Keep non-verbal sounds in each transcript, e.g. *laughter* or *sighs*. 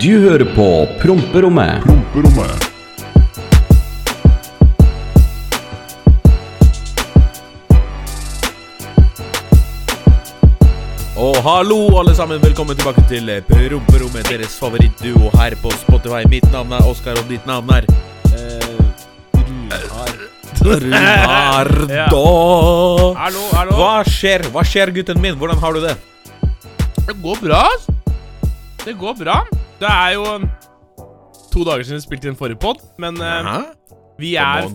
Du hører på Promperommet. Promperommet. Og hallo, alle sammen. Velkommen tilbake til Promperommet, deres favorittduo her på Spotify. Mitt navn er Oskar, og ditt navn er Ja. Hallo, hallo. Hva skjer? Hva skjer, gutten min? Hvordan har du det? Det går bra. Det går bra. Det er jo um, to dager siden vi spilte inn forrige pod, men eh, vi er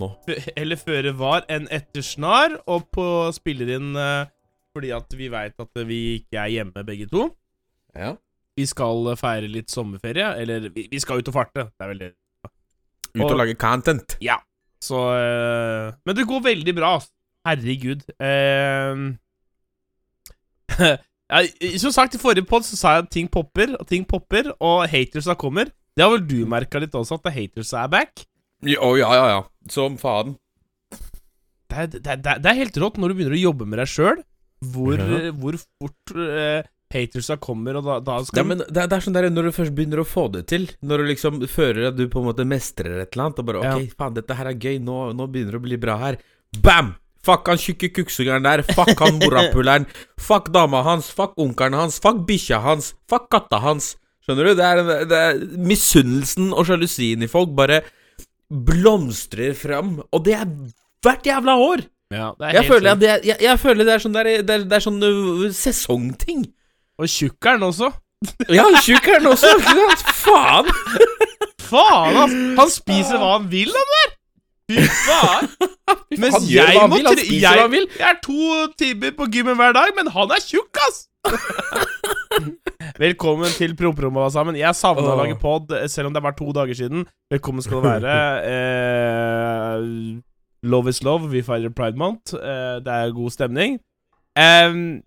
heller føre var enn etter snar, og på spiller inn eh, fordi at vi veit at vi ikke er hjemme begge to. Ja. Vi skal feire litt sommerferie, eller vi, vi skal ut og farte. Det er veldig Ut og Og- lage content. Ja. Så eh, Men det går veldig bra, altså. Herregud. Eh, *laughs* som sagt, i forrige pod så sa jeg at ting popper, og ting popper, og hatersa kommer. Det har vel du merka litt også, at hatersa er back? Å, ja, ja, ja. Som faen. Det er, det, er, det er helt rått når du begynner å jobbe med deg sjøl, hvor, Ja. hvor fort uh, hatersa kommer, og da, da skal Ja, men det, er- det er sånn der når du først begynner å få det til Når du liksom føler at du på en måte mestrer et eller annet Og bare Ja. ok, faen, dette her er gøy Nå, nå begynner det å bli bra her Bam! Fuck han tjukke kuksungeren der Fuck han morapuleren *laughs* Fuck dama hans Fuck onkeren hans Fuck bikkja hans Fuck katta hans Skjønner du? Det er, det er Misunnelsen og sjalusien i folk bare blomstrer fram Og det er hvert jævla år ja, det jeg føler, det, jeg, jeg føler det er sånn der, det er, det er sånn uh, sesongting Og tjukkeren også. Ja, tjukkeren også? Faen Faen, ass! Han spiser hva han vil, han der! Fy faen! Mens Han gjør jeg hva han vil, han spiser jeg, hva han vil. Jeg er to timer på gymmen hver dag, men han er tjukk, ass! Velkommen til promperommet, alle sammen. Jeg savna å lage pod, selv om det er bare to dager siden. Velkommen skal du være. *laughs* Eh, love is love. Vi feirer Pride Month. Eh, det er god stemning. Em,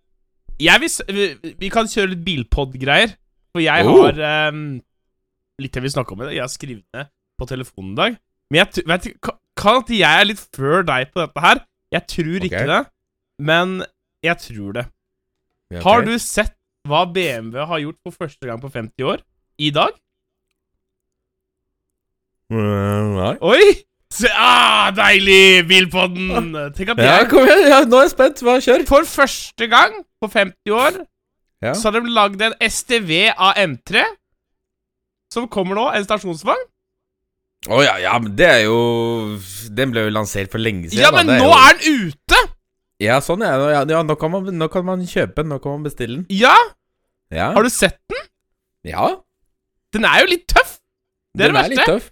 jeg vil, vi, vi kan kjøre litt bilpod-greier. For jeg Oh. har um, Litt jeg vil snakke om det. Jeg har skrevet ned på telefonen i dag. Men jeg, vet, kan at jeg er litt før deg på dette her. Jeg tror ikke det, men jeg tror det. Okay. Har du sett hva BMW har gjort for første gang på 50 år? I dag? Mm, Nei. Oi! Se, ah, deilig! Bilpodden! Tenk at Ja, kom igjen. Ja, nå er jeg spent. Hva kjør? For første gang på 50 år Ja. så har de lagd en STV av M3. Som kommer nå, en stasjonsvogn. Å ja, ja, men det er jo Den ble jo lansert for lenge siden. Ja, men Det nå jo... er den ute! Ja, sånn ja. Nå- ja, ja nå, kan man, nå kan man kjøpe den. Nå kan man bestille den. Ja! Ja. Har du sett den? Ja. Den er jo litt tøff. Det er den det er litt tøff.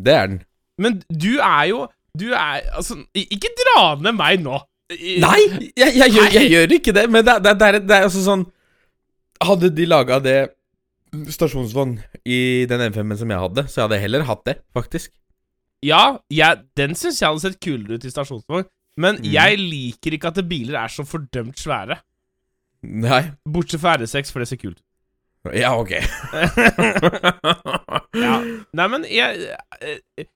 Det er den. Men du er jo Du er Altså, ikke dra ned meg nå. Nei, jeg, jeg, gjør, jeg gjør ikke det. Men det, det, det, er, det er altså sånn Hadde de laga det stasjonsvogn i den M5-en som jeg hadde, så jeg hadde heller hatt det, faktisk. Ja, jeg, den syns jeg hadde sett kulere ut i stasjonsvogn. Men Mm. jeg liker ikke at biler er så fordømt svære. Nei. Bortsett fra R6, for det ser kult Ja, ok. *laughs* ja. Nei, men jeg eh,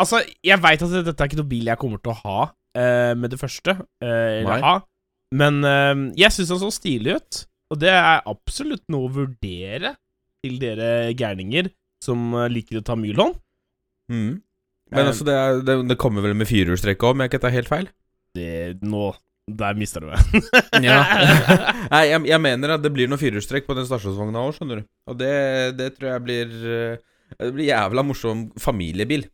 Altså, jeg veit at dette er ikke noe bil jeg kommer til å ha uh, med det første. Uh, eller ha. Men uh, jeg syns den så stilig ut. Og det er absolutt noe å vurdere til dere gærninger som liker å ta mye Mm. Men altså, det, er, det, det kommer vel med firehjulstrekk òg, om jeg ikke tar helt feil? Det Nå Der mista du meg. *laughs* Ja. *laughs* Nei, jeg, jeg mener at det blir noe firehjulstrekk på den stasjonsvogna òg, skjønner du. Og det, det tror jeg blir Det blir jævla morsom familiebil.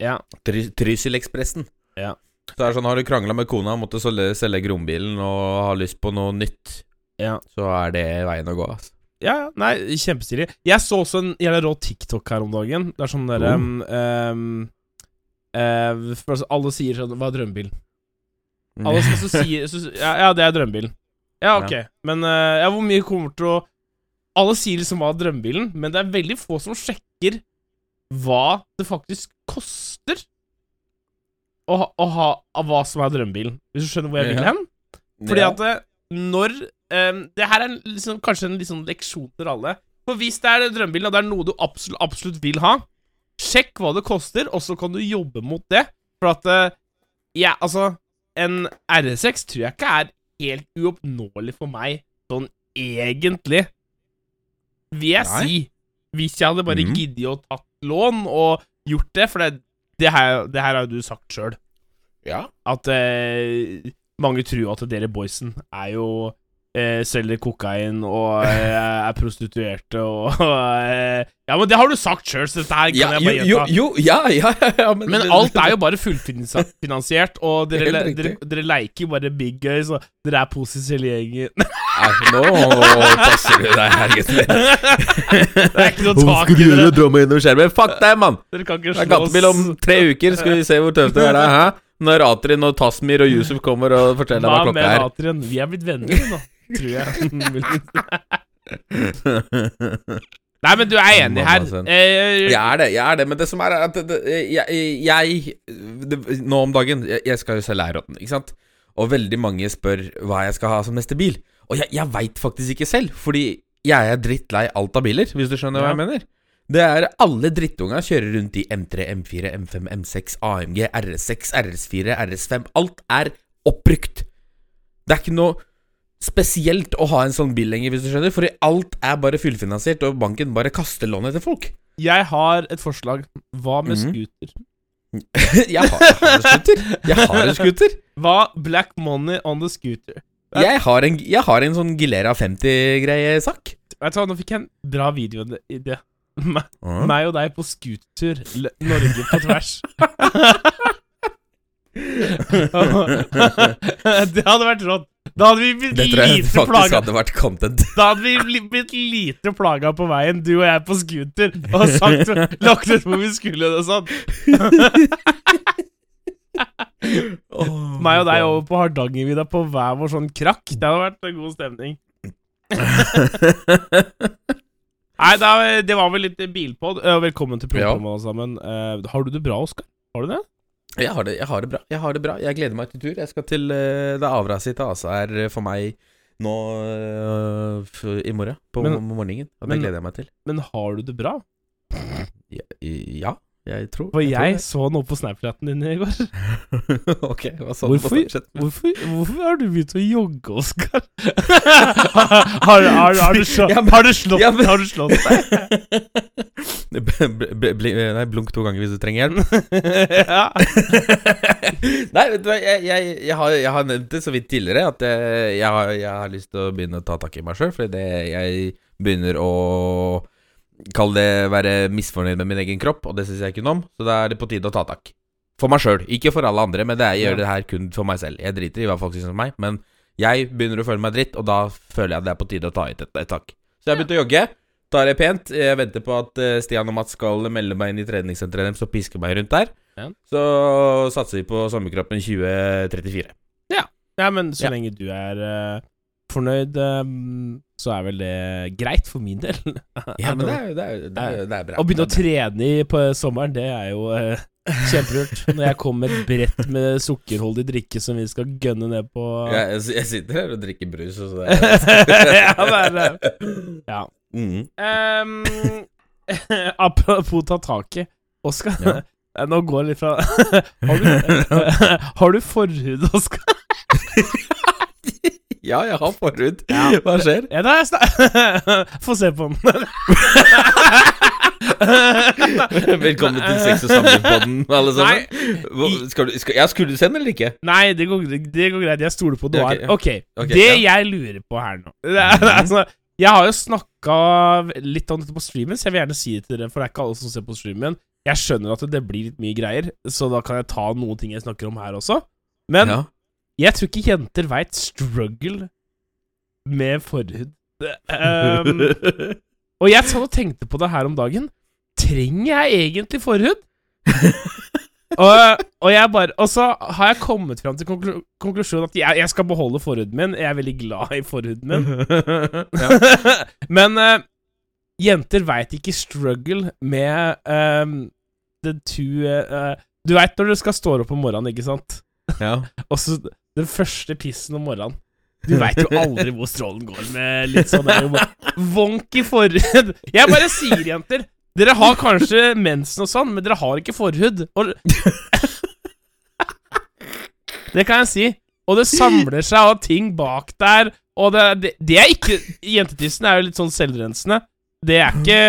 Ja. Try, Trysil-ekspressen. Ja. Så det er sånn, Har du krangla med kona og måtte selge, Grombilen og har lyst på noe nytt, Ja. så er det veien å gå. Altså. Ja, ja, nei, kjempestilig. Jeg så også en jævla rå TikTok her om dagen. Det er sånn derre Oh. um, um, uh, altså, Alle sier sånn Hva er drømmebilen? Alle som så *laughs* sier så, ja, ja, det er drømmebilen. Ja, ok. Men uh, ja, hvor mye kommer til å Alle sier liksom hva er drømmebilen, men det er veldig få som sjekker hva det faktisk koster å, ha- å ha av hva som er drømmebilen. Hvis du skjønner hvor jeg vil hen? Fordi at eh, når um, Det her er liksom, kanskje en liksom leksjon til alle. For hvis det er drømmebilen, og det er noe du absolutt, absolutt vil ha, sjekk hva det koster, og så kan du jobbe mot det. For at uh, Ja, altså En R6 tror jeg ikke er helt uoppnåelig for meg, sånn egentlig. Vil jeg Nei. si. Hvis jeg hadde bare mm. giddet å tatt lån og gjort det, for det, det, her, det her har jo du sagt sjøl. Ja. At eh, mange tror at dere boysen er jo eh, selger kokain og eh, er prostituerte *laughs* og eh, Ja, men det har du sagt sjøl, så dette her kan Ja, jeg bare gjenta. jo, jo, ja, ja, ja men, Men alt er jo bare fullfinansiert, og *laughs* dere, le- dere, dere leker bare big gøy, så dere er positivt hele gjengen. *laughs* Nå passer du deg her, gutter. Det er ikke noe tak i dere. dra meg innom skjermen? Fuck deg, mann! Dere kan ikke Det er gatebil om tre uker, skal vi se hvor tøft det er da, hæ? Når Atrin og Tasmir og Yusuf kommer og forteller Hva hva med klokka er. Adrian? Vi er blitt venner nå, tror jeg. *laughs* Nei, men du er enig her. Eh, Jeg er det, jeg er det, men det som er at jeg, jeg det, Nå om dagen Jeg, jeg skal jo selge Eirotten, ikke sant? Og veldig mange spør hva jeg skal ha som neste bil. Og jeg, jeg veit faktisk ikke selv, fordi jeg er drittlei alt av biler, hvis du skjønner hva jeg mener. Det er alle drittunga kjører rundt i M3, M4, M5, M6, AMG, RS6, RS4, RS5. Alt er oppbrukt. Det er ikke noe spesielt å ha en sånn bil lenger, hvis du skjønner. For alt er bare fullfinansiert, og banken bare kaster lånet til folk. jeg har et forslag. Hva med Mhm. scooter? *laughs* jeg, har, jeg har en scooter. Jeg har en scooter. *laughs* Hva Black money on the scooter? Jeg har en, jeg har en sånn Gilera 50-greie-sak. Vet du hva, nå fikk jeg en bra videoidé. *laughs* Me- Meg og deg på scootertur. Norge på tvers. det hadde vært rått. Da hadde vi blitt Det tror jeg lite plaga hadde vært content. *laughs* Da hadde vi blitt lite plaga på veien, du og jeg på scooter, og sagt *laughs* lagt ut hvor vi skulle og sånn. *laughs* Meg og deg over på Hardangervidda på hver vår sånn krakk. Det hadde vært en god stemning. Nei, da, det var vel litt bilpod. Eh, Velkommen til programmet, alle sammen. Eh, har du det bra, Oskar? Har du det? Jeg har, det, jeg har det bra. Jeg har det bra Jeg gleder meg til tur. Jeg skal til uh, Det avraset til Asa her eh, for meg nå uh, i morgen. På Men- morgenen. Og det men- gleder jeg meg til. Men har du det bra? Ja, ja jeg tror For jeg, tror så noe på Snapchaten din i går. *laughs* Ok, hva sa du på Hvorfor, Snapchat? hvorfor, hvorfor har du begynt å jogge, Oskar? *laughs* har, har, har, du slå- Ja, men- har du slått Ja, men- Har du slått deg? *laughs* Nei, blunk to ganger hvis du trenger hjelp. ja. Nei, vet du hva, jeg, jeg, jeg, har, jeg har nevnt det så vidt tidligere at jeg, jeg, har, jeg har lyst til å begynne å ta tak i meg sjøl, fordi det, jeg begynner å Kall det være misfornøyd med min egen kropp, og det syns jeg ikke noe om, så da er det på tide å ta tak. For meg sjøl, ikke for alle andre, men det er, jeg Ja. gjør det her kun for meg selv. Jeg driter i hva folk syns om meg, men jeg begynner å føle meg dritt, og da føler jeg det er på tide å ta ut et, et tak. Så jeg har begynt å jogge. Tar det pent. Jeg venter på at eh, Stian og Mats skal melde meg inn i treningssenteret deres og piske meg rundt der. Ja. Så satser vi på sommerkroppen 2034. ja, men så Ja. lenge du er eh, fornøyd, eh, så er vel det greit for min del. *laughs* Ja, men det er, det er, det er, det er bra. Å begynne å trene på sommeren, det er jo eh, *laughs* kjempelurt. Når jeg kommer med et brett med sukkerholdig drikke som vi skal gønne ned på Ja, jeg, jeg sitter her og drikker brus, og så *laughs* Ja, det er det. Ja. mm. Um, apropos ta tak i. Oskar, Ja. nå går jeg litt fra Har du, har du forhud, Oskar? Ja, jeg har forhud. Ja. Hva skjer? Ja, da. *laughs* Få se på den. *laughs* Velkommen til Sex og samlivspodden, alle sammen. Nei, Skal du, skal, ja, skulle du sende eller ikke? Nei, det går, det går greit. Jeg stoler på Ja, Noir. ok, okay. Ok, det ja. jeg lurer på her nå *laughs* det altså, Jeg har jo snakka litt om dette på streamen, så jeg vil gjerne si det til dere, for det er ikke alle som ser på streamen. Jeg skjønner at det blir litt mye greier, så da kan jeg ta noen ting jeg snakker om her også. Men Ja. Jeg tror ikke jenter veit struggle med forhud. Det, ehm, *laughs* og jeg satt og tenkte på det her om dagen. Trenger jeg egentlig forhud? *laughs* og, og jeg bare Og så har jeg kommet fram til konklu konklusjonen at jeg, jeg skal beholde forhuden min. Jeg er veldig glad i forhuden min. *laughs* Men uh, jenter veit ikke struggle med um, the two uh, Du veit når du skal stå opp om morgenen, ikke sant? ja. Og så den første pissen om morgenen. Du veit jo aldri hvor strålen går med litt sånn i forhud. Jeg bare sier, jenter. Dere har kanskje mensen og sånn, men dere har ikke forhud. Og Det kan jeg si. Og det samler seg av ting bak der. Og det, det, det er ikke Jentetissen er jo litt sånn selvrensende. Det er ikke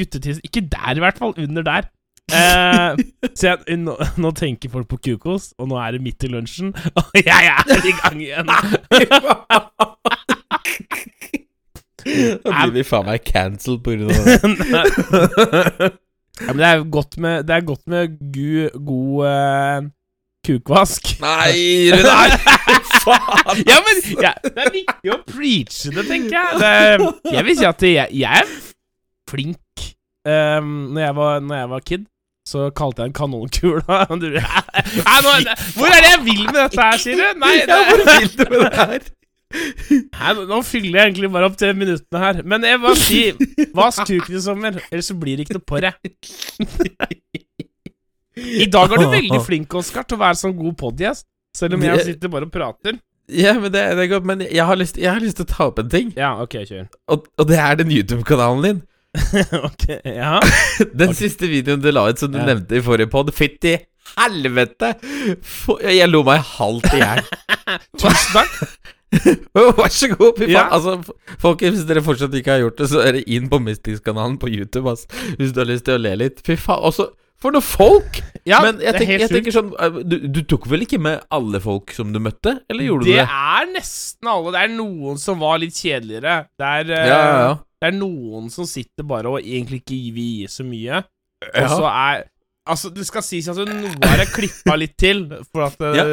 guttetissen. Ikke der, i hvert fall. Under der. Eh, så jeg, nå, nå tenker folk på kukos, og nå er det midt i lunsjen, *laughs* og jeg er i gang igjen. Da blir vi faen meg cancelled på grunn av det. *laughs* Ja, men det er godt med, det er godt med gu, god uh, kukvask. Nei, Runar! Faen! Ja, men ja, det er viktig å preache det, tenker jeg. Det, jeg vil si at jeg, jeg er flink. Um, når, jeg var, når jeg var kid, så kalte jeg en kanonkule *laughs* Hvor er det jeg vil med dette her, sier du? Nei, *laughs* Ja, hvor vil du med det her? *laughs* Nei, nå fyller jeg egentlig bare opp til minuttene her. Men jeg bare sier Vask kuken i sommer, ellers så blir det ikke noe på det. I dag er du veldig flink, Oskar, til å være sånn god podgjest. Selv om jeg sitter bare og prater. Ja, men det, det er godt, men jeg har, lyst, jeg har lyst til å ta opp en ting. Ja, ok, kjør. Og, og det er den YouTube-kanalen din. *laughs* ok, ja. *laughs* Den siste videoen du la ut som du Ja. nevnte i forrige pod. Fytti helvete! For, jeg lo meg halvt i hjel. *laughs* Tusen takk. Vær så god. Fy faen. Ja. Altså, folkens, hvis dere fortsatt ikke har gjort det, så er det inn på Mystics-kanalen på YouTube. ass Hvis du har lyst til å le litt. Fy faen. Også for noen folk! Ja, Men jeg, tenker, jeg tenker sånn eh, du, du tok vel ikke med alle folk som du møtte? Eller gjorde Det du det? Det er nesten alle. Det er noen som var litt kjedeligere. Det er, uh, Ja, ja, ja. Det er noen som sitter bare og egentlig ikke vil gi så mye. Og så er Altså, det skal sies at noe er klippa litt til, for at eh, Ja.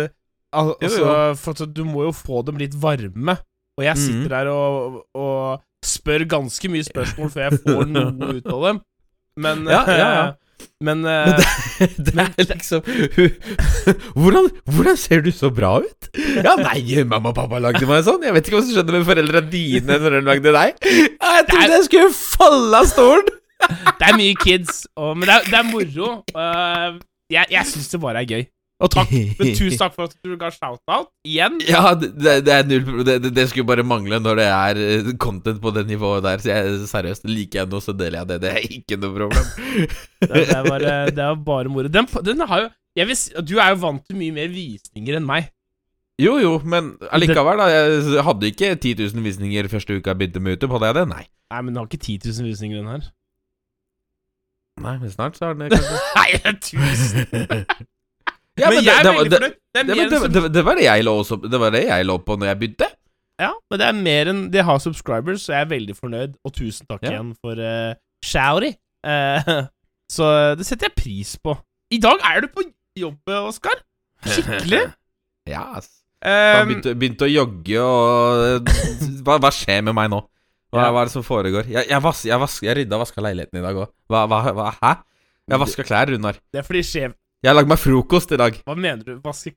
al Jo, altså, jo. For at du må jo få dem litt varme. Og jeg sitter Mhm. der og, og spør ganske mye spørsmål før jeg får *laughs* noe ut av dem. Men Ja, ja, ja. Men, men Det *laughs* er liksom hvordan, hvordan ser du så bra ut? Ja, nei, mamma og pappa lagde meg sånn. Jeg vet ikke hva som skjedde med foreldra dine når de lagde deg. Jeg trodde jeg skulle falle av stolen. Det er mye kids, og, men det er, det er moro. Uh, jeg jeg syns det bare er gøy. Og takk, men *laughs* tusen takk for at du ga shout-out igjen. Ja, det, det er null det, det, skulle bare mangle når det er eh, content på det nivået der. Så jeg, seriøst, liker jeg noe, så deler jeg det. Det er ikke noe problem. *laughs* Det, det, er, bare, det er bare moro. Den, den har jo vil, Du er jo vant til mye mer visninger enn meg. Jo, jo, men allikevel, da. Jeg hadde ikke 10 000 visninger første uka jeg begynte med YouTube. Hadde jeg det? Nei. Nei, men den har ikke 10 000 visninger, den her. Nei, men snart så har den *laughs* det, kanskje. Nei, tusen Ja, Men men jeg er veldig fornøyd. Det Det, det, det, var det jeg lå også Det var det jeg lå på når jeg begynte. Ja, men det er mer enn De har subscribers, så jeg er veldig fornøyd. Og tusen takk Ja. igjen for uh, shouty. Uh, *laughs* så det setter jeg pris på. I dag er du på jobb, Oskar. Skikkelig. *laughs* Ja, ass. Um, begynte, begynte å jogge, og *laughs* hva, hva skjer med meg nå? Hva, hva er det som foregår? Jeg, jeg, vas, jeg, vas, jeg rydda og vaska leiligheten i dag òg. Hva, hva, hva, hæ? Jeg vaska klær, Runar. det er fordi sjef Jeg har lagd meg frokost i dag. Hva mener du? Vaske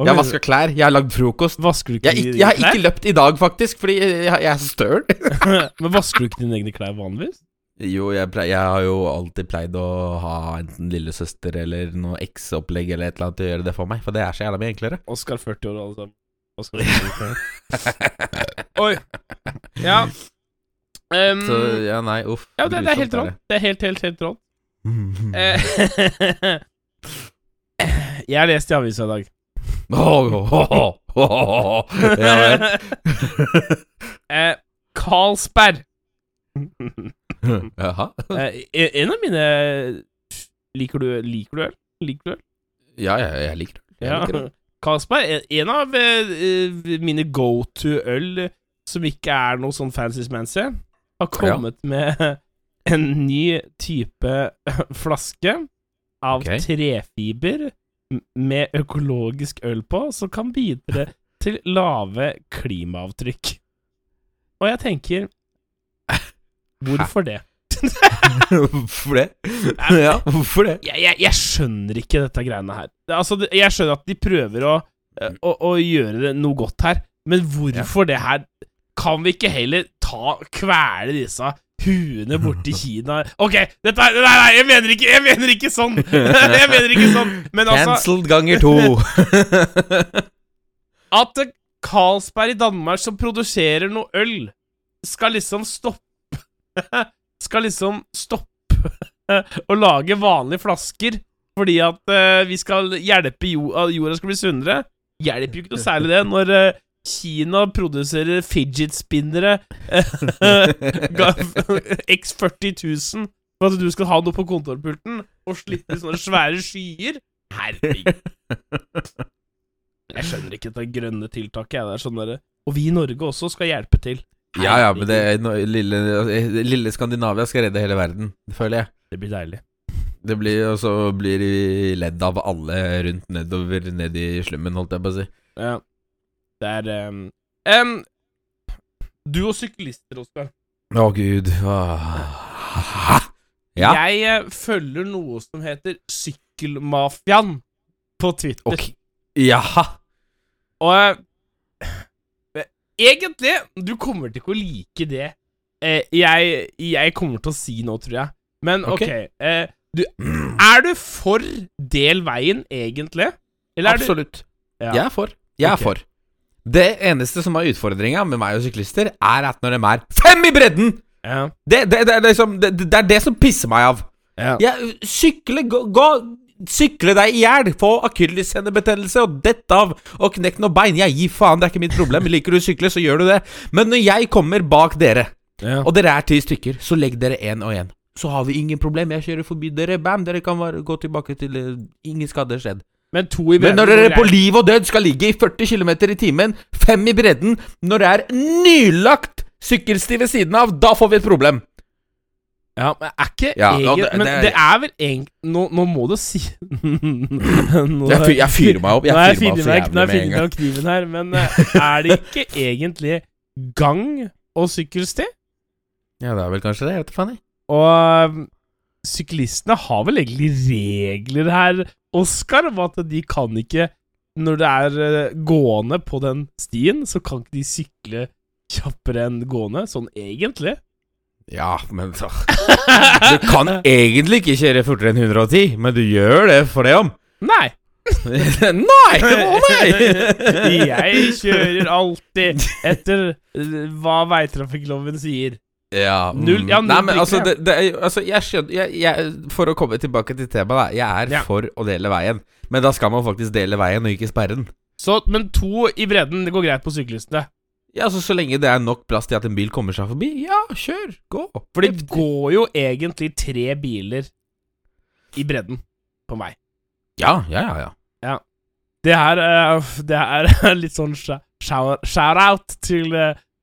Hva Jeg har vaska klær, jeg har lagd frokost. Vasker du ikke Jeg, har ikke- jeg har ikke løpt i dag, faktisk, fordi jeg, jeg er så støl. *laughs* *laughs* Men vasker du ikke dine egne klær vanligvis? Jo, jeg, pleier, jeg har jo alltid pleid å ha enten lillesøster eller noe eksopplegg eller et eller annet til å gjøre det for meg, for det er så jævla mye enklere. Oskar 40 år, alle sammen. Oskar 40 år. Oi. Ja. Um, Så ja, nei, uff. ja, det, det er helt rått. Det er helt, helt, helt rått. *laughs* Eh, jeg har lest i avisa i dag. Åh, åh, åh. Ja vel. *laughs* Eh, Carlsberg. *laughs* Jaha. Eh, en av mine Liker du, liker du øl? Liker du øl? Ja, ja, jeg liker det. Ja. liker. Carlsberg, en- av eh, mine go to øl som ikke er noe sånn fancy-smancy, har kommet med en ny type *laughs* flaske av okay. trefiber med økologisk øl på, som kan bidra til lave klimaavtrykk. Og jeg tenker Hvorfor det? Hvorfor det? Ja, hvorfor det? jeg, jeg, jeg skjønner ikke dette greiene her. Altså, jeg skjønner at de prøver å, eh, å, å gjøre det noe godt her, men hvorfor det her? Kan vi ikke heller ta kvele disse huene borti Kina Ok, dette er Nei, nei, jeg mener ikke, jeg mener ikke sånn! *laughs* jeg mener ikke sånn, men altså Cancelled ganger to. *laughs* At Carlsberg i Danmark som produserer noe øl, skal liksom stoppe *laughs* Skal liksom stoppe å lage vanlige flasker fordi at eh, vi skal hjelpe jo, jorda skal bli sunnere. Hjelper jo ikke noe særlig det når eh, Kina produserer fidget spinnere *laughs* X40 000 for at du skal ha noe på kontorpulten og slippe sånne svære skyer. Herregud. Jeg skjønner ikke det grønne tiltaket. Jeg. Det er sånn der, og vi i Norge også skal hjelpe til. Ja, ja, men det no, lille, lille Skandinavia skal redde hele verden, det føler jeg. Det blir deilig. Det blir, Og så blir de ledd av alle rundt nedover, ned i slummen, holdt jeg på å si. Ja. Det er um, Du og syklister, Oskar. Å, gud. Ah. Ja. Jeg eh, følger noe som heter Sykkelmafiaen på Twitter. Okay. Jaha. Og eh, egentlig Du kommer til ikke å like det eh, jeg, jeg kommer til å si nå, tror jeg. Men OK. okay du, er du for del veien, egentlig? Eller er Absolutt. du ja. Jeg er for. Jeg er for. Det eneste som er utfordringa med meg og syklister, er at når de er fem i bredden! Ja. Det, det, det, er liksom, det, er det som pisser meg av. Ja. Jeg sykle, gå, gå Sykle deg i hjel, få akillessenebetennelse og dette av og knekk noen bein. Jeg gir faen, det er ikke mitt problem. Liker du å sykle, så gjør du det. Men når jeg kommer bak dere, Ja. og dere er ti stykker, så legg dere én og én. Så har vi ingen problem. Jeg kjører forbi dere, bam, dere kan gå tilbake til eh, Ingen skade skjedd. Men to i Men når dere på liv og død skal ligge i 40 km i timen, fem i bredden, når det er nylagt sykkelsti ved siden av, da får vi et problem. Ja, men er ikke Ja, egen, det- Men det er- det er vel egentlig nå, nå må du si *laughs* nå, Jeg fyr- jeg fyrer meg opp, jeg er fyrer meg opp så jævlig med en gang. opp kniven her, men eh, er det ikke *laughs* egentlig gang og sykkelsti? Ja, det er vel kanskje det. Jeg vet da faen. Og syklistene har vel egentlig regler her, Oskar, om at de kan ikke Når det er eh, gående på den stien, så kan ikke de sykle kjappere enn gående, sånn egentlig. Ja, men så Du kan egentlig ikke kjøre fortere enn 110, men du gjør det for det om. Nei! *laughs* nei! Å nei! *laughs* Jeg kjører alltid etter eh, hva veitrafikkloven sier. Ja, mm. Null- ja, null Nei, men altså, det, det Altså, jeg skjønner jeg, jeg, For å komme tilbake til temaet. Jeg er Ja. for å dele veien. Men da skal man faktisk dele veien, og ikke sperre den. Så, men to i bredden, det går greit på syklistene. Ja, altså Så lenge det er nok plass til at en bil kommer seg forbi, ja, kjør, gå. For det går jo egentlig tre biler i bredden på meg. Ja, ja, ja. ja. Det her det Det er *laughs* litt sånn shout-out til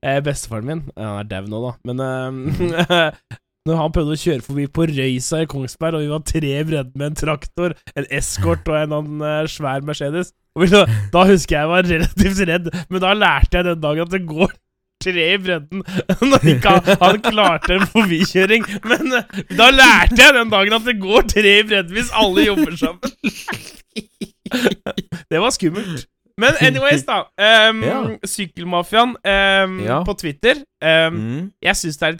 eh, bestefaren min. Han er dau nå, da, men eh, *laughs* Når han prøvde å kjøre forbi på Røysa i Kongsberg, og vi var tre i bredden med en traktor, en eskort og en annen eh, svær Mercedes og vi, Da husker jeg jeg var relativt redd, men da lærte jeg den dagen at det går tre i bredden *laughs* når ikke han, han klarte en forbikjøring. Men eh, da lærte jeg den dagen at det går tre i bredden hvis alle jobber sammen. *laughs* Det var skummelt. Men *laughs* anyways, da. Um, Ja. Sykkelmafiaen um, Ja. på Twitter. Um, Mm. Jeg syns det er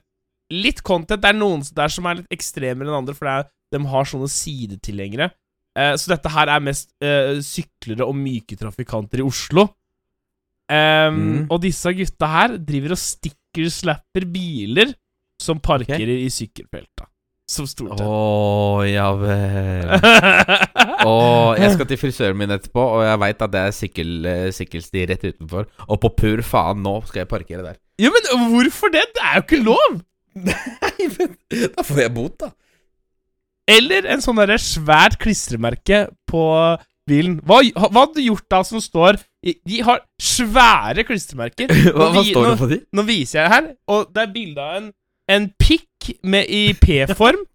litt content. Det er noen der som er litt ekstremere enn andre, for det er, de har sånne sidetilhengere. Uh, så dette her er mest uh, syklere og myke trafikanter i Oslo. Um, Mm. Og disse gutta her driver og sticker-slapper biler som parkerer i sykkelfelta. Som stort sett. Å, ja vel. *laughs* Og jeg skal til frisøren min etterpå, og jeg veit at det er sykkel, eh, sykkelsti rett utenfor. Og på pur faen, nå skal jeg parkere der. Ja, men hvorfor det? Det er jo ikke lov! *laughs* Nei, men da får jeg bot, da. Eller en sånn derre svært klistremerke på bilen. Hva, hva hadde du gjort da som står De har svære klistremerker. *laughs* Hva, hva vi- står det på de? Nå viser jeg det her, og det er bilde av en, en pikk med i P-form.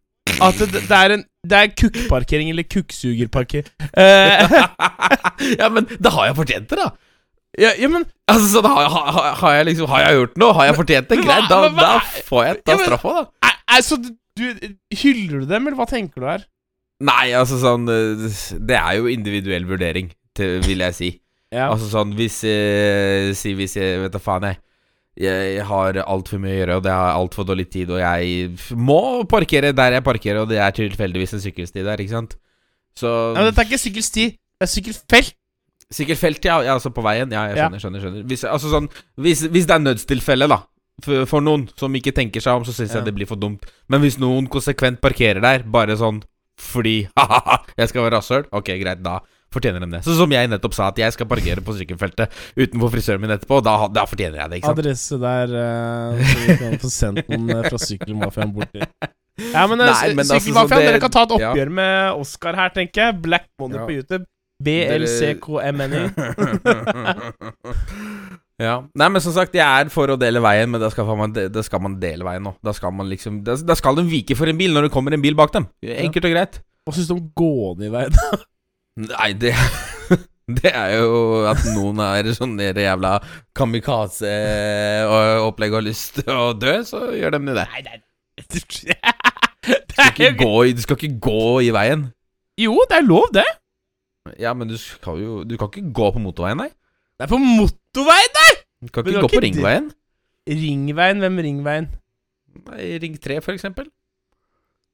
At det, det er en Det er kukkparkering, eller kukksugerparkering. Eh, *laughs* ja, men da har jeg fortjent det, da. ja, ja, men Altså, sånn, har, har, har jeg liksom Har jeg gjort noe? Har jeg fortjent det? Greit, da, da får jeg ta Ja, straffa, da. Så du, du Hyller du dem, eller hva tenker du her? Nei, altså sånn eh, Det er jo individuell vurdering, til, vil jeg si. *laughs* Ja. Altså sånn Hvis eh, Si hvis jeg Vet da faen, jeg. Jeg har altfor mye å gjøre, og det har altfor dårlig tid, og jeg må parkere der jeg parkerer, og det er tilfeldigvis en sykkelsti der, ikke sant? Så Nei, men dette er ikke sykkelsti, det er sykkelfelt. Sykkelfelt, ja, ja. Altså på veien. Ja, jeg Ja. skjønner, skjønner. skjønner hvis, Altså sånn Hvis, hvis det er nødstilfelle, da. For, for noen som ikke tenker seg om, så syns Ja. jeg det blir for dumt. Men hvis noen konsekvent parkerer der, bare sånn fordi *laughs* ha-ha-ha, jeg skal være rasshøl. Ok, greit, da fortjener de det. Så som jeg nettopp sa, at jeg skal parkere på sykkelfeltet utenfor frisøren min etterpå. Da, da fortjener jeg det, ikke sant? Adresse der, uh, så vi kan få sendt noen eh, fra Sykkelmafiaen bort dit. Ja, men, eh, Nei, men altså, Sykkelmafiaen, det- dere kan ta et ja. oppgjør med Oscar her, tenker jeg. Black Money Ja. på YouTube. BLCKMNI. *laughs* ja. Nei, men som sagt, jeg er for å dele veien, men da skal man, da skal man dele veien nå. Da skal man liksom Da, da skal de vike for en bil når det kommer en bil bak dem. Enkelt og greit. Hva syns du om gående i veien? *laughs* Nei, det *laughs* Det er jo at noen er sånn jævla kamikaze-opplegg og har lyst til å dø, så gjør de det. Nei, nei Du *laughs* skal, ikke gå, i- du skal ikke gå i veien. Jo, det er lov, det. Ja, men du skal jo Du kan ikke gå på motorveien, nei. Det er på motorveien, nei! Du kan ikke det gå på ringveien. Ringveien, hvem ringveien? Nei, Ring 3, for eksempel.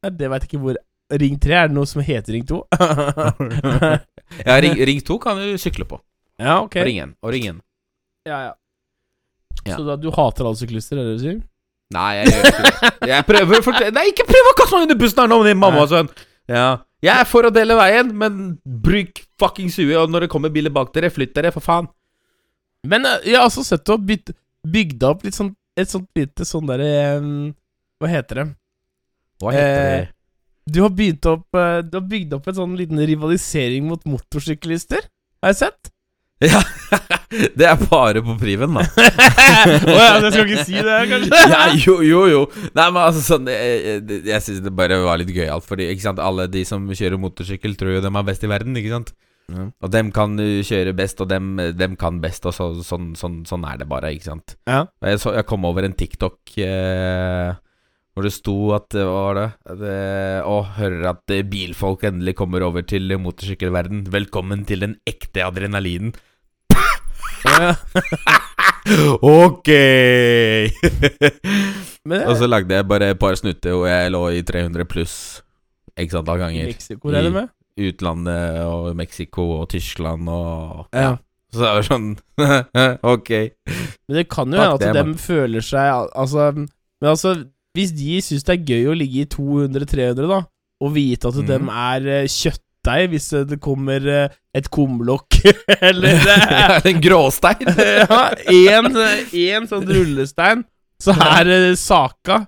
Nei, det veit ikke hvor Ring 3, er det noe som heter Ring 2? *laughs* Ja, ring, ring 2 kan du sykle på. ja, ok. Og ring 1. Og ring 1. Ja, ja. Ja. Så da, du hater alle syklister, er det du sier? Nei, jeg gjør ikke det. *laughs* Jeg prøver for, Nei, ikke prøv å kaste meg under bussen her nå, din mamma og sønn. Ja. Jeg er for å dele veien, men bruk fuckings huet, og når det kommer biler bak dere, flytt dere, for faen. Men eh, jeg har også sett bytt, bygd opp litt sånn et sånt lite sånn derre um, Hva heter det? Hva heter Eh, det? Du har begynt opp eh, Du har bygd opp en sånn liten rivalisering mot motorsyklister. Har jeg sett? Ja, *laughs* det er bare på priven, da. *laughs* Å ja, jeg skal ikke si det, kanskje? *laughs* ja, jo, jo, jo. Nei, men altså sånn Jeg, jeg, jeg syns det bare var litt gøyalt, fordi ikke sant alle de som kjører motorsykkel, tror jo de er best i verden, ikke sant? Mm. Og dem kan kjøre best, og dem, dem kan best, og så, sånn, sånn, sånn er det bare, ikke sant? Ja. Jeg, så, jeg kom over en TikTok eh, hvor det sto at Hva var det? Eh, Å, hører at bilfolk endelig kommer over til motorsykkelverden. Velkommen til den ekte adrenalinen. *laughs* Ok! *laughs* Men og så lagde jeg bare et par snutter hvor jeg lå i 300 pluss x antall i ganger. Mexico, regner jeg med? Utlandet og Mexico og Tyskland og Ja. Så det jo sånn *laughs* Ok. Men det kan jo hende at de dem føler seg Altså Men altså, hvis de syns det er gøy å ligge i 200-300, da, og vite at mm. dem er eh, kjøttdeig hvis eh, det kommer eh, et kumlokk *laughs* eller *laughs* en gråstein. *laughs* Ja, én sånn rullestein, så er saka.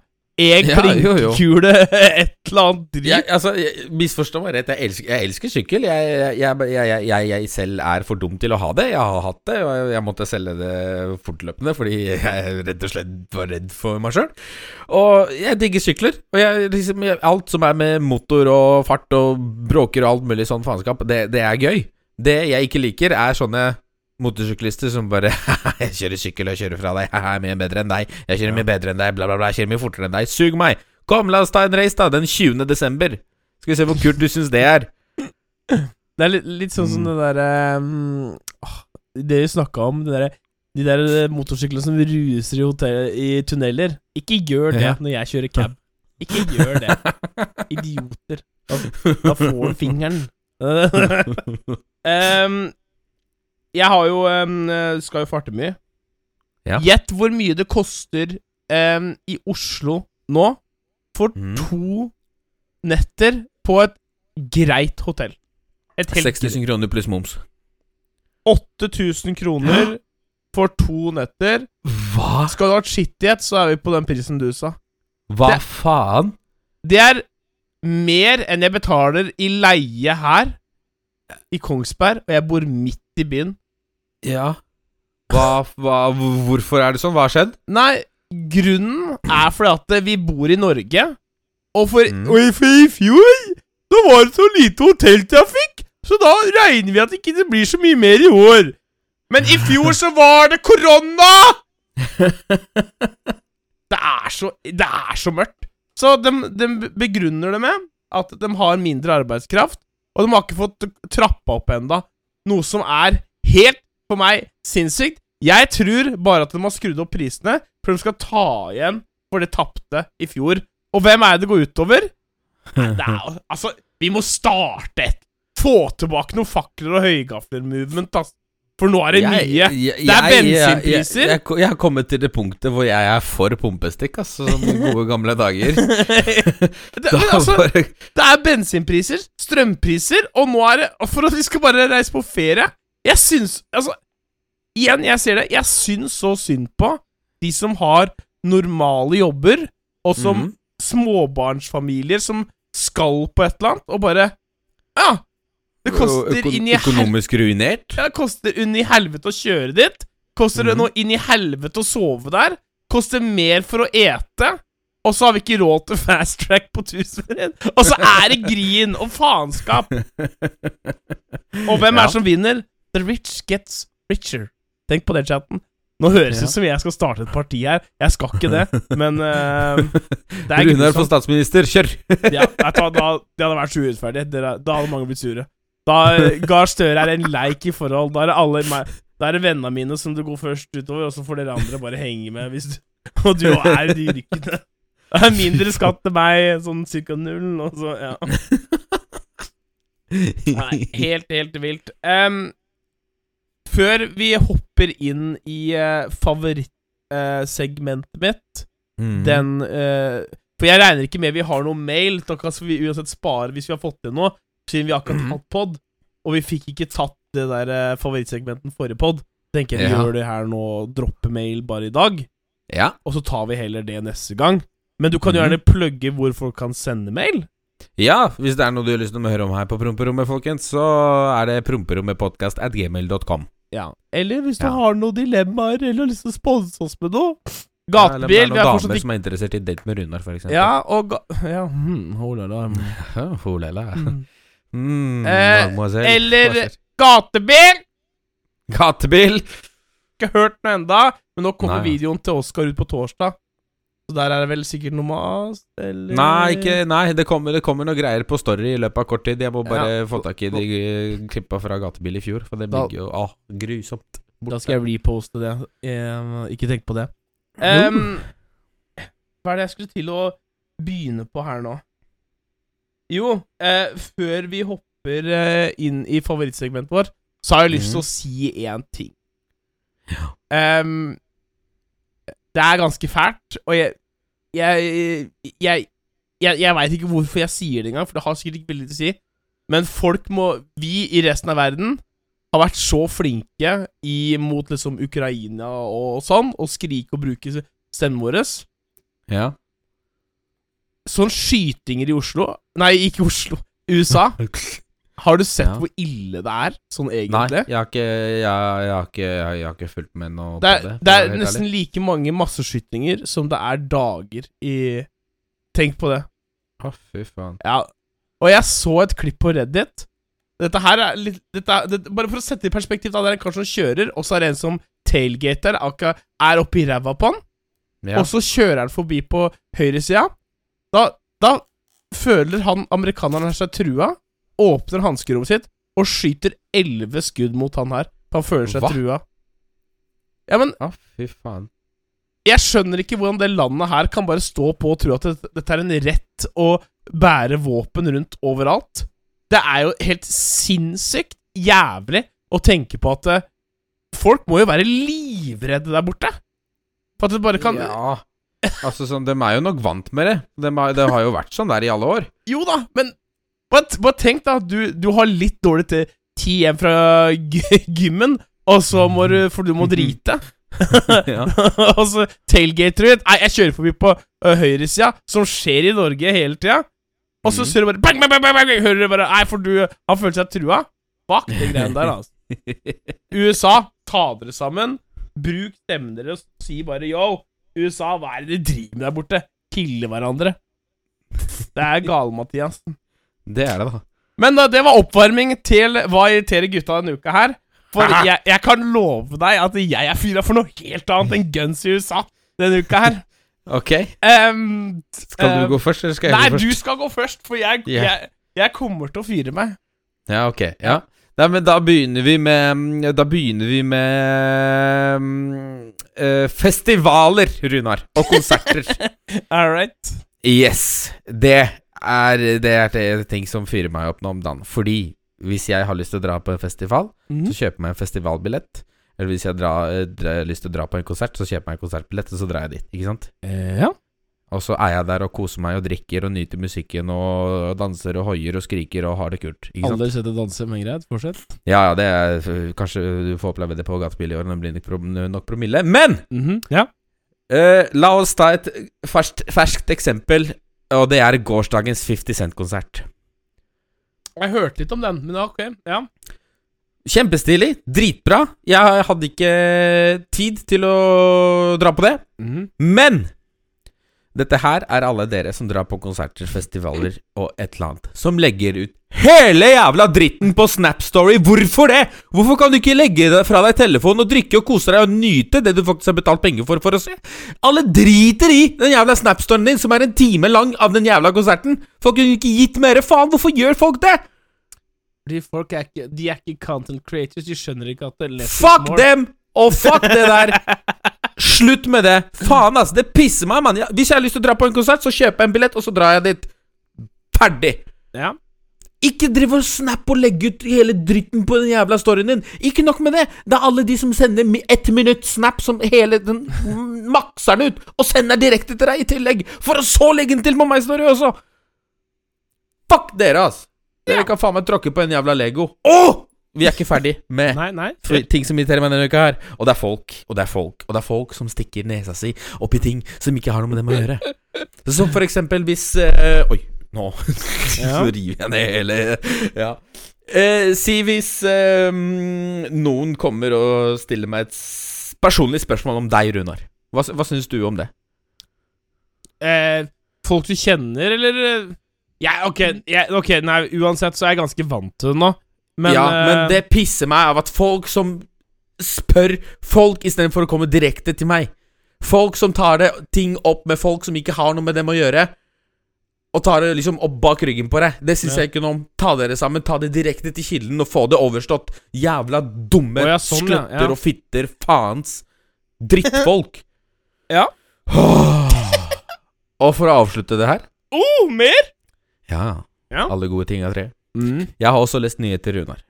En Ja, jo. et eller annet dritt. Jeg, altså, jeg, Misforstå meg rett, jeg elsker, jeg elsker sykkel. Jeg, jeg, jeg, jeg, jeg, jeg selv er for dum til å ha det. Jeg har hatt det, og jeg, jeg måtte selge det fortløpende fordi jeg rett og slett var redd for meg sjøl. Og jeg digger sykler. Og jeg, liksom, alt som er med motor og fart og bråker og alt mulig sånn faenskap, det, det er gøy. Det jeg ikke liker, er sånne motorsyklister som bare *laughs* Jeg kjører sykkel og kjører fra deg. Jeg er mye bedre enn deg. Jeg kjører mye bedre enn deg. Bla, bla, bla. Jeg kjører mye fortere enn deg. Sug meg! Kom, la oss ta en race, da. Den 20. desember. Skal vi se hvor kult du syns det er. *clears throat* Det er litt, litt sånn som Mm. det derre um, Det vi snakka om, det der, de der eh, motorsyklene som ruser i, hotell, i tunneler. Ikke gjør det Ja. når jeg kjører cab. Ikke gjør det. *laughs* Idioter. Da, da får du fingeren. *laughs* um, jeg har jo um, Skal jo farte mye. Ja. Gjett hvor mye det koster um, i Oslo nå for Mm. to netter på et greit hotell. Et helt 6000 kroner pluss moms. 8000 kroner for to netter. Hva? Skal du ha vært skittighet, så er vi på den prisen du sa. Hva Det- faen? Det er mer enn jeg betaler i leie her i Kongsberg, og jeg bor midt i byen. Ja. Hva, hva, hvorfor er det sånn? Hva har skjedd? Nei, grunnen er fordi at vi bor i Norge, og for, Mm. og for i fjor da var det så lite hotelltrafikk, så da regner vi at ikke det blir så mye mer i år. Men i fjor så var det korona! *laughs* Det er så, det er så mørkt. Så de, de begrunner det med at de har mindre arbeidskraft, og de har ikke fått trappa opp enda Noe som er helt, for meg, sinnssykt. Jeg tror bare at de har skrudd opp prisene, for de skal ta igjen for det tapte i fjor. Og hvem er det det går utover? Nei, Det er, altså, vi må starte et Få tilbake noen fakler og høygafler-movement, ass. For nå er det mye. Jeg- jeg- Det er jeg- jeg- bensinpriser. Jeg, jeg, jeg har kommet til det punktet hvor jeg er for pumpestikk, altså. Som gode gamle dager. *laughs* det, altså, det er bensinpriser, strømpriser, og nå er det For at vi skal bare reise på ferie Jeg syns Altså, igjen, jeg ser det. Jeg syns så synd på de som har normale jobber, og som Mhm. småbarnsfamilier som skal på et eller annet, og bare Ja! Det koster Øko- inn i Økonomisk ruinert. ja, det koster inn i helvete å kjøre dit. Koster det Mhm. noe inn i helvete å sove der. Koster mer for å ete. Og så har vi ikke råd til fast track på tusenfryd. Og så er det grin og faenskap. *laughs* Og hvem er det som vinner? The rich gets richer. Tenk på det, chatten. Nå høres det Ja. ut som jeg skal starte et parti her. Jeg skal ikke det, men uh, *laughs* det er Runar for statsminister, kjør! Ja, du da, det hadde vært så urettferdig. Da hadde mange blitt sure. Da eh, Gahr Støre er en leik i forhold. Da er det alle Da er det vennene mine som du går først utover, og så får dere andre bare henge med hvis du *laughs* Og du er de rykkene. Det er mindre skatt til meg, sånn cirka null, og så Ja. *laughs* Nei, helt, helt vilt. Em, før vi hopper inn i uh, favorittsegmentet mitt mm. den uh, For jeg regner ikke med vi har noe mail. Da kan vi uansett spare hvis vi har fått til noe, siden vi akkurat Mhm. hatt pod. Og vi fikk ikke tatt det der uh, favorittsegmenten forrige pod. Tenker jeg vi Ja. gjør det her nå, droppe mail bare i dag. Ja. Og så tar vi heller det neste gang. Men du kan jo Mhm. gjerne plugge hvor folk kan sende mail. ja, hvis det er noe du har lyst til å høre om her på Promperommet, folkens, så er det promperommetpodkast at gmail.com. Ja. Eller hvis du Ja. har noen dilemmaer, eller har lyst til å sponse oss med noe. Ja, eller om det Gatebil. er vi noen damer ikke som er interessert i date med Runar, for eksempel. Ja, og ga Ja, hmm, hold on, da. Holala. Mm. Mm, Eh, mademoiselle. eller- Hva skjer? Gatebil! Gatebil! Ikke hørt noe enda, men nå kommer Nei. videoen til Oscar ut på torsdag. Så der er det vel sikkert noe mas, eller Nei, ikke, nei det, kommer, det kommer noe greier på Story i løpet av kort tid. Jeg må bare Ja. få tak i de eh, klippa fra Gatebil i fjor, for det blir jo ah, grusomt. Da skal jeg reposte det. Eh, ikke tenk på det. Um, hva er det jeg skulle til å begynne på her nå? Jo, eh, før vi hopper eh, inn i favorittsegmentet vårt, så har jeg lyst til å si én ting. Em, det er ganske fælt, og jeg Jeg Jeg, jeg, jeg veit ikke hvorfor jeg sier det engang, for det har sikkert ikke veldig til å si. Men folk må Vi i resten av verden har vært så flinke i, mot liksom Ukraina og sånn, og skrike og bruke stemmen vår. Ja. Sånn skytinger i Oslo Nei, ikke Oslo. USA. *laughs* Har du sett Ja. hvor ille det er, sånn Nei, jeg har ikke Jeg, jeg, har, ikke, jeg, jeg har ikke fulgt med noe Det er, på det. det er nesten ærlig. like mange masseskytinger som det er dager i Tenk på det. Å, fy faen. Ja. Og jeg så et klipp på Reddit. Dette her er litt dette er, det, Bare for å sette det i perspektiv, da. Det er en kar som kjører, og så er det en som tailgater, akkurat er oppi ræva på han. Ja. Og så kjører han forbi på høyresida. Da, da føler han amerikaneren seg trua, åpner hanskerommet sitt og skyter elleve skudd mot han her. Han føler seg Hva? trua. Ja, men Å, fy faen. jeg skjønner ikke hvordan det landet her kan bare stå på og tro at det, dette er en rett å bære våpen rundt overalt. Det er jo helt sinnssykt jævlig å tenke på at eh, folk må jo være livredde der borte. For at det bare kan Ja. Altså, sånn, De er jo nok vant med det. De har, det har jo vært sånn der i alle år. Jo da, men bare, bare tenk da, du, du har litt dårlig til tid hjem fra gy- *laughs* gymmen, og så må du For du må drite. *laughs* *laughs* Og så tailgater du. Nei, jeg kjører forbi på uh, høyresida, som skjer i Norge hele tida. Og så Mhm. ser du bare bang, bang, bang, bang, bang, Hører du bare Nei, for du Han føler seg trua. Fuck de greiene der, altså. USA, ta dere sammen. Bruk stemmen deres og si bare yo, USA, hva er det de driver med der borte? Kille hverandre. Det er gale-Mathias. Det er det, da. Men uh, det var oppvarming til hva irriterer gutta denne uka her. For *laughs* jeg, jeg kan love deg at jeg er fyra for noe helt annet enn guns i USA denne uka her. *laughs* Ok. Um, Skal du du gå først, eller skal jeg Nei, gå først? Nei, du skal gå først, for jeg, yeah. jeg, jeg kommer til å fyre meg. Ja, ok. Ja. Nei, men da begynner vi med Da begynner vi med um, uh, festivaler, Runar. Og konserter. *laughs* All right. yes. Det er, det er det ting som fyrer meg opp nå om dagen. Fordi Hvis jeg har lyst til å dra på en festival, mm. så kjøper jeg meg en festivalbillett. Eller hvis jeg eh, har lyst til å dra på en konsert, så kjøper jeg meg en konsertbillett, og så drar jeg dit. Ikke sant? Eh, ja. Og så er jeg der og koser meg og drikker og nyter musikken og danser og hoier og skriker og har det kult. Ikke sant? Aldri sett deg danse, men greit. Fortsett. Ja, ja, det er Kanskje du får oppleve det på gatebil i år når det blir nok, prom nok promille. Men Mhm. Ja. Uh, la oss ta et ferskt, ferskt eksempel, og det er gårsdagens 50 Cent-konsert. Jeg hørte litt om den, men ok. Ja. Kjempestilig, dritbra. Jeg hadde ikke tid til å dra på det, Mhm. men dette her er alle dere som drar på konserter, festivaler og et eller annet, som legger ut hele jævla dritten på Snap Story. Hvorfor det?! Hvorfor kan du ikke legge deg fra deg telefonen og drikke og kose deg og nyte det du faktisk har betalt penger for for å se? Alle driter i den jævla Snap-storyen din, som er en time lang av den jævla konserten. Folk kunne ikke gitt mer faen. Hvorfor gjør folk det?! Fordi folk er ikke De er ikke content creators. De skjønner ikke at det Fuck dem! Og fuck det der! *laughs* Slutt med det! Faen, altså. Det pisser meg, mann. Hvis jeg har lyst til å dra på en konsert, så kjøper jeg en billett, og så drar jeg dit. Ferdig! Ja. Ikke driv og snap og legge ut hele dritten på den jævla storyen din. Ikke nok med det. Det er alle de som sender ett minutt snap som hele den *laughs* makser den ut, og sender direkte til deg i tillegg, for å så legge den til på meg story også. Fuck dere, ass. Dere kan faen meg tråkke på en jævla Lego. Åh! Vi er ikke ferdig med Nei, nei. ting som irriterer meg denne uka her. Og det er folk, og det er folk, og det er folk som stikker nesa si opp i ting som ikke har noe med dem å gjøre. *laughs* Som for eksempel hvis eh, Oi, nå *laughs* så river jeg ned hele Ja. Eh, si hvis eh, noen kommer og stiller meg et s- personlig spørsmål om deg, Runar. Hva, s- hva syns du om det? Eh, folk du kjenner, eller eh, Ja, ok, jeg, ok, nei, uansett så er jeg ganske vant til det nå. Men, ja, eh, men det pisser meg av at folk som spør folk istedenfor å komme direkte til meg. Folk som tar det ting opp med folk som ikke har noe med dem å gjøre, og tar det liksom opp bak ryggen på deg. Det syns Ja. jeg ikke noe om. Ta dere sammen, ta det direkte til kilden og få det overstått. Jævla dumme oh, sånn, slutter ja. og fitter faens drittfolk. *laughs* Ja. *sighs* og for å avslutte det her Oh, mer? Ja, Ja. alle gode ting er tre. Mm. Jeg har også lest nyheter, Runar.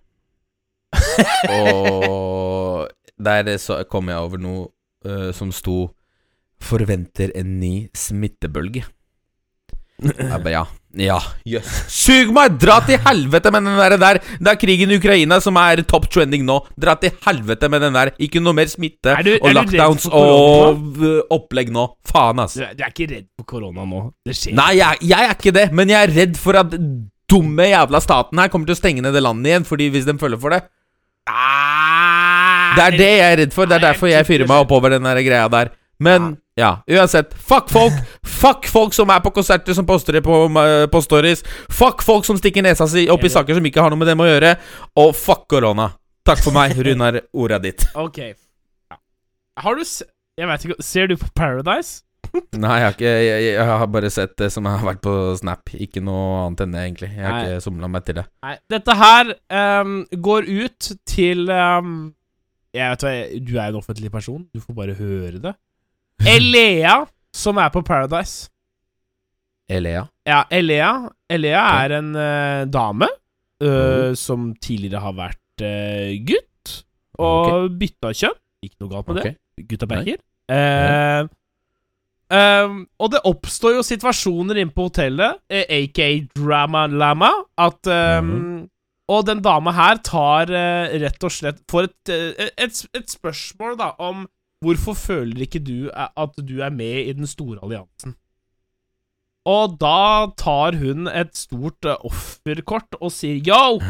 *laughs* og der så kom jeg over noe uh, som sto 'Forventer en ny smittebølge'. Jeg bare, ja. Ja, jøss. Sug meg! Dra til helvete med den der, der! Det er krigen i Ukraina som er top trending nå. Dra til helvete med den der. Ikke noe mer smitte du- og lockdowns og øh, opplegg nå. Faen, ass. Du, du er ikke redd for korona nå? Det skjer. Nei, jeg, jeg er ikke det, men jeg er redd for at dumme jævla staten her kommer til å stenge ned det landet igjen, fordi hvis de følger for det. Ah, Det er det jeg er redd for. Det er derfor jeg fyrer meg opp over den der greia der. Men ja, uansett. Fuck folk! Fuck folk som er på konserter som poster det på, uh, på stories. Fuck folk som stikker nesa si opp i saker som ikke har noe med dem å gjøre. Og fuck korona. Takk for meg, Runar. Er ditt. Ok. Har du se... Jeg vet ikke Ser du på Paradise? Nei, jeg har, ikke, jeg, jeg har bare sett det som har vært på Snap. Ikke noe annet enn det, egentlig. Jeg har Nei. ikke somla meg til det. Nei. Dette her um, går ut til um, Jeg vet hva, du er en offentlig person. Du får bare høre det. Elea, som er på Paradise. Elea. Ja, Elea. Elea er en uh, dame øh, som tidligere har vært uh, gutt, og bytta kjønn. Ikke noe galt med okay. det. Gutta backer. Uh, ehm, og det oppstår jo situasjoner inne på hotellet, eh, aka Drama Lama, at ehm, Og den dama her tar uh, rett og slett Får et, et, et spørsmål da om hvorfor føler ikke du at du er med i den store alliansen? Og da tar hun et stort eh, offerkort og sier yo!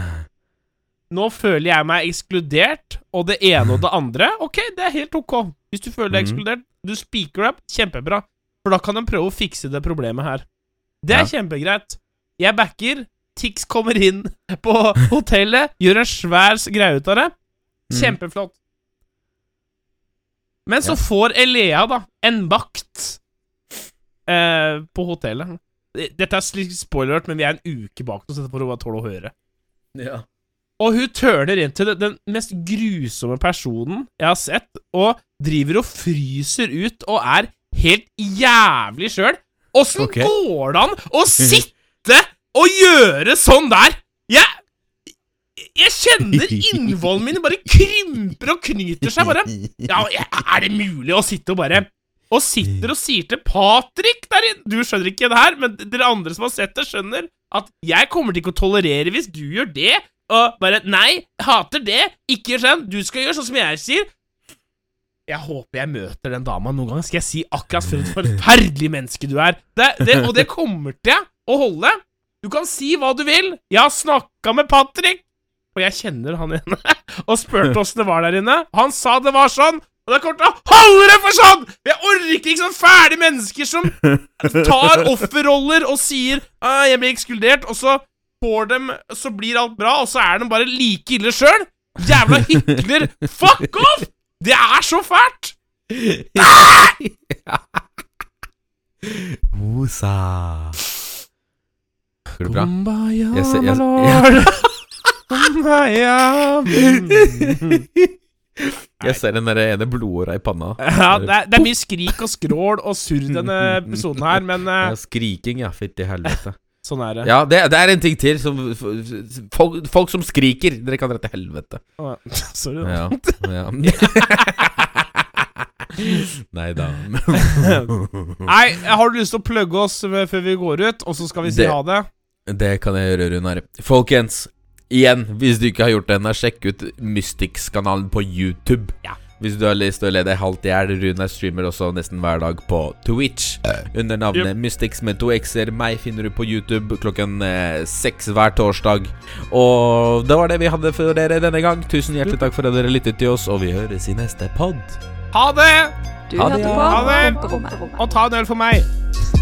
Nå føler jeg meg ekskludert, og det ene og det andre. Ok, det er helt ok. Hvis du føler deg Mhm. ekskludert, du speaker up, kjempebra. For da kan de prøve å fikse det problemet her. Det er Ja. kjempegreit. Jeg backer. Tix kommer inn *laughs* på hotellet, gjør en svær greie ut av det. Mhm. Kjempeflott. Men så Ja. får Elea, da, en vakt eh, på hotellet. Dette er slik spoilert, men vi er en uke bak oss, så dette får du bare tåle å høre. Ja. Og hun tørner inn til den- den mest grusomme personen jeg har sett, og driver og fryser ut og er helt jævlig sjøl. Åssen okay. går det an å *laughs* sitte og gjøre sånn der? Jeg Jeg kjenner innvollene mine bare krymper og knyter seg. Bare Ja, er det mulig å sitte og bare Og sitter og sier til Patrick der inne Du skjønner ikke det her, men dere andre som har sett det, skjønner at jeg kommer til ikke å tolerere hvis du gjør det. Og bare Nei, hater det. Ikke gjør sånn. Du skal gjøre sånn som jeg sier. Jeg håper jeg møter den dama noen gang. Skal jeg si akkurat for et forferdelig menneske du er. Det, det, og det kommer til å holde. Du kan si hva du vil. Jeg har snakka med Patrick, og jeg kjenner han igjen *laughs* og spurte åssen det var der inne. Han sa det var sånn. Og det kommer til å holde det for sånn! Jeg orker ikke sånn fæle mennesker som *laughs* tar offerroller og sier ah, 'Jeg blir ekskludert', og så får dem Så blir alt bra, og så er de bare like ille sjøl. Jævla hykler. *laughs* Fuck off! Det er så fælt! Mosa. Går det bra? Kumbaya, Jeg ser- jeg- jeg, lord. Kumbaya. *laughs* Jeg ser den der ene blodåra i panna. Ja, det er, det er mye skrik og skrål og surr denne episoden her, men uh, Ja, skriking, ja. Fytti helvete. sånn er det. Ja, det, det er en ting til. Som, folk, folk som skriker, dere kan dra til helvete. *laughs* Sorry. da. Ja. ja. *laughs* Nei da. Nei, har du lyst til å plugge oss før vi går ut, og så skal vi si Det- ha det? Det kan jeg gjøre, Runar. Folkens, igjen, hvis du ikke har gjort det ennå, sjekk ut Mystics-kanalen på YouTube. Ja. Hvis du har lyst til å le deg halvt i hjel. Rune streamer også nesten hver dag på Twitch. Under navnet Mystics med to x-er. Meg finner du på YouTube klokken eh, seks hver torsdag. Og det var det vi hadde for dere denne gang. Tusen hjertelig takk for at dere lyttet til oss, og vi høres i neste pod. Ha det! Du Ha det, hørte ja. på Ha det. Og ta en øl for meg.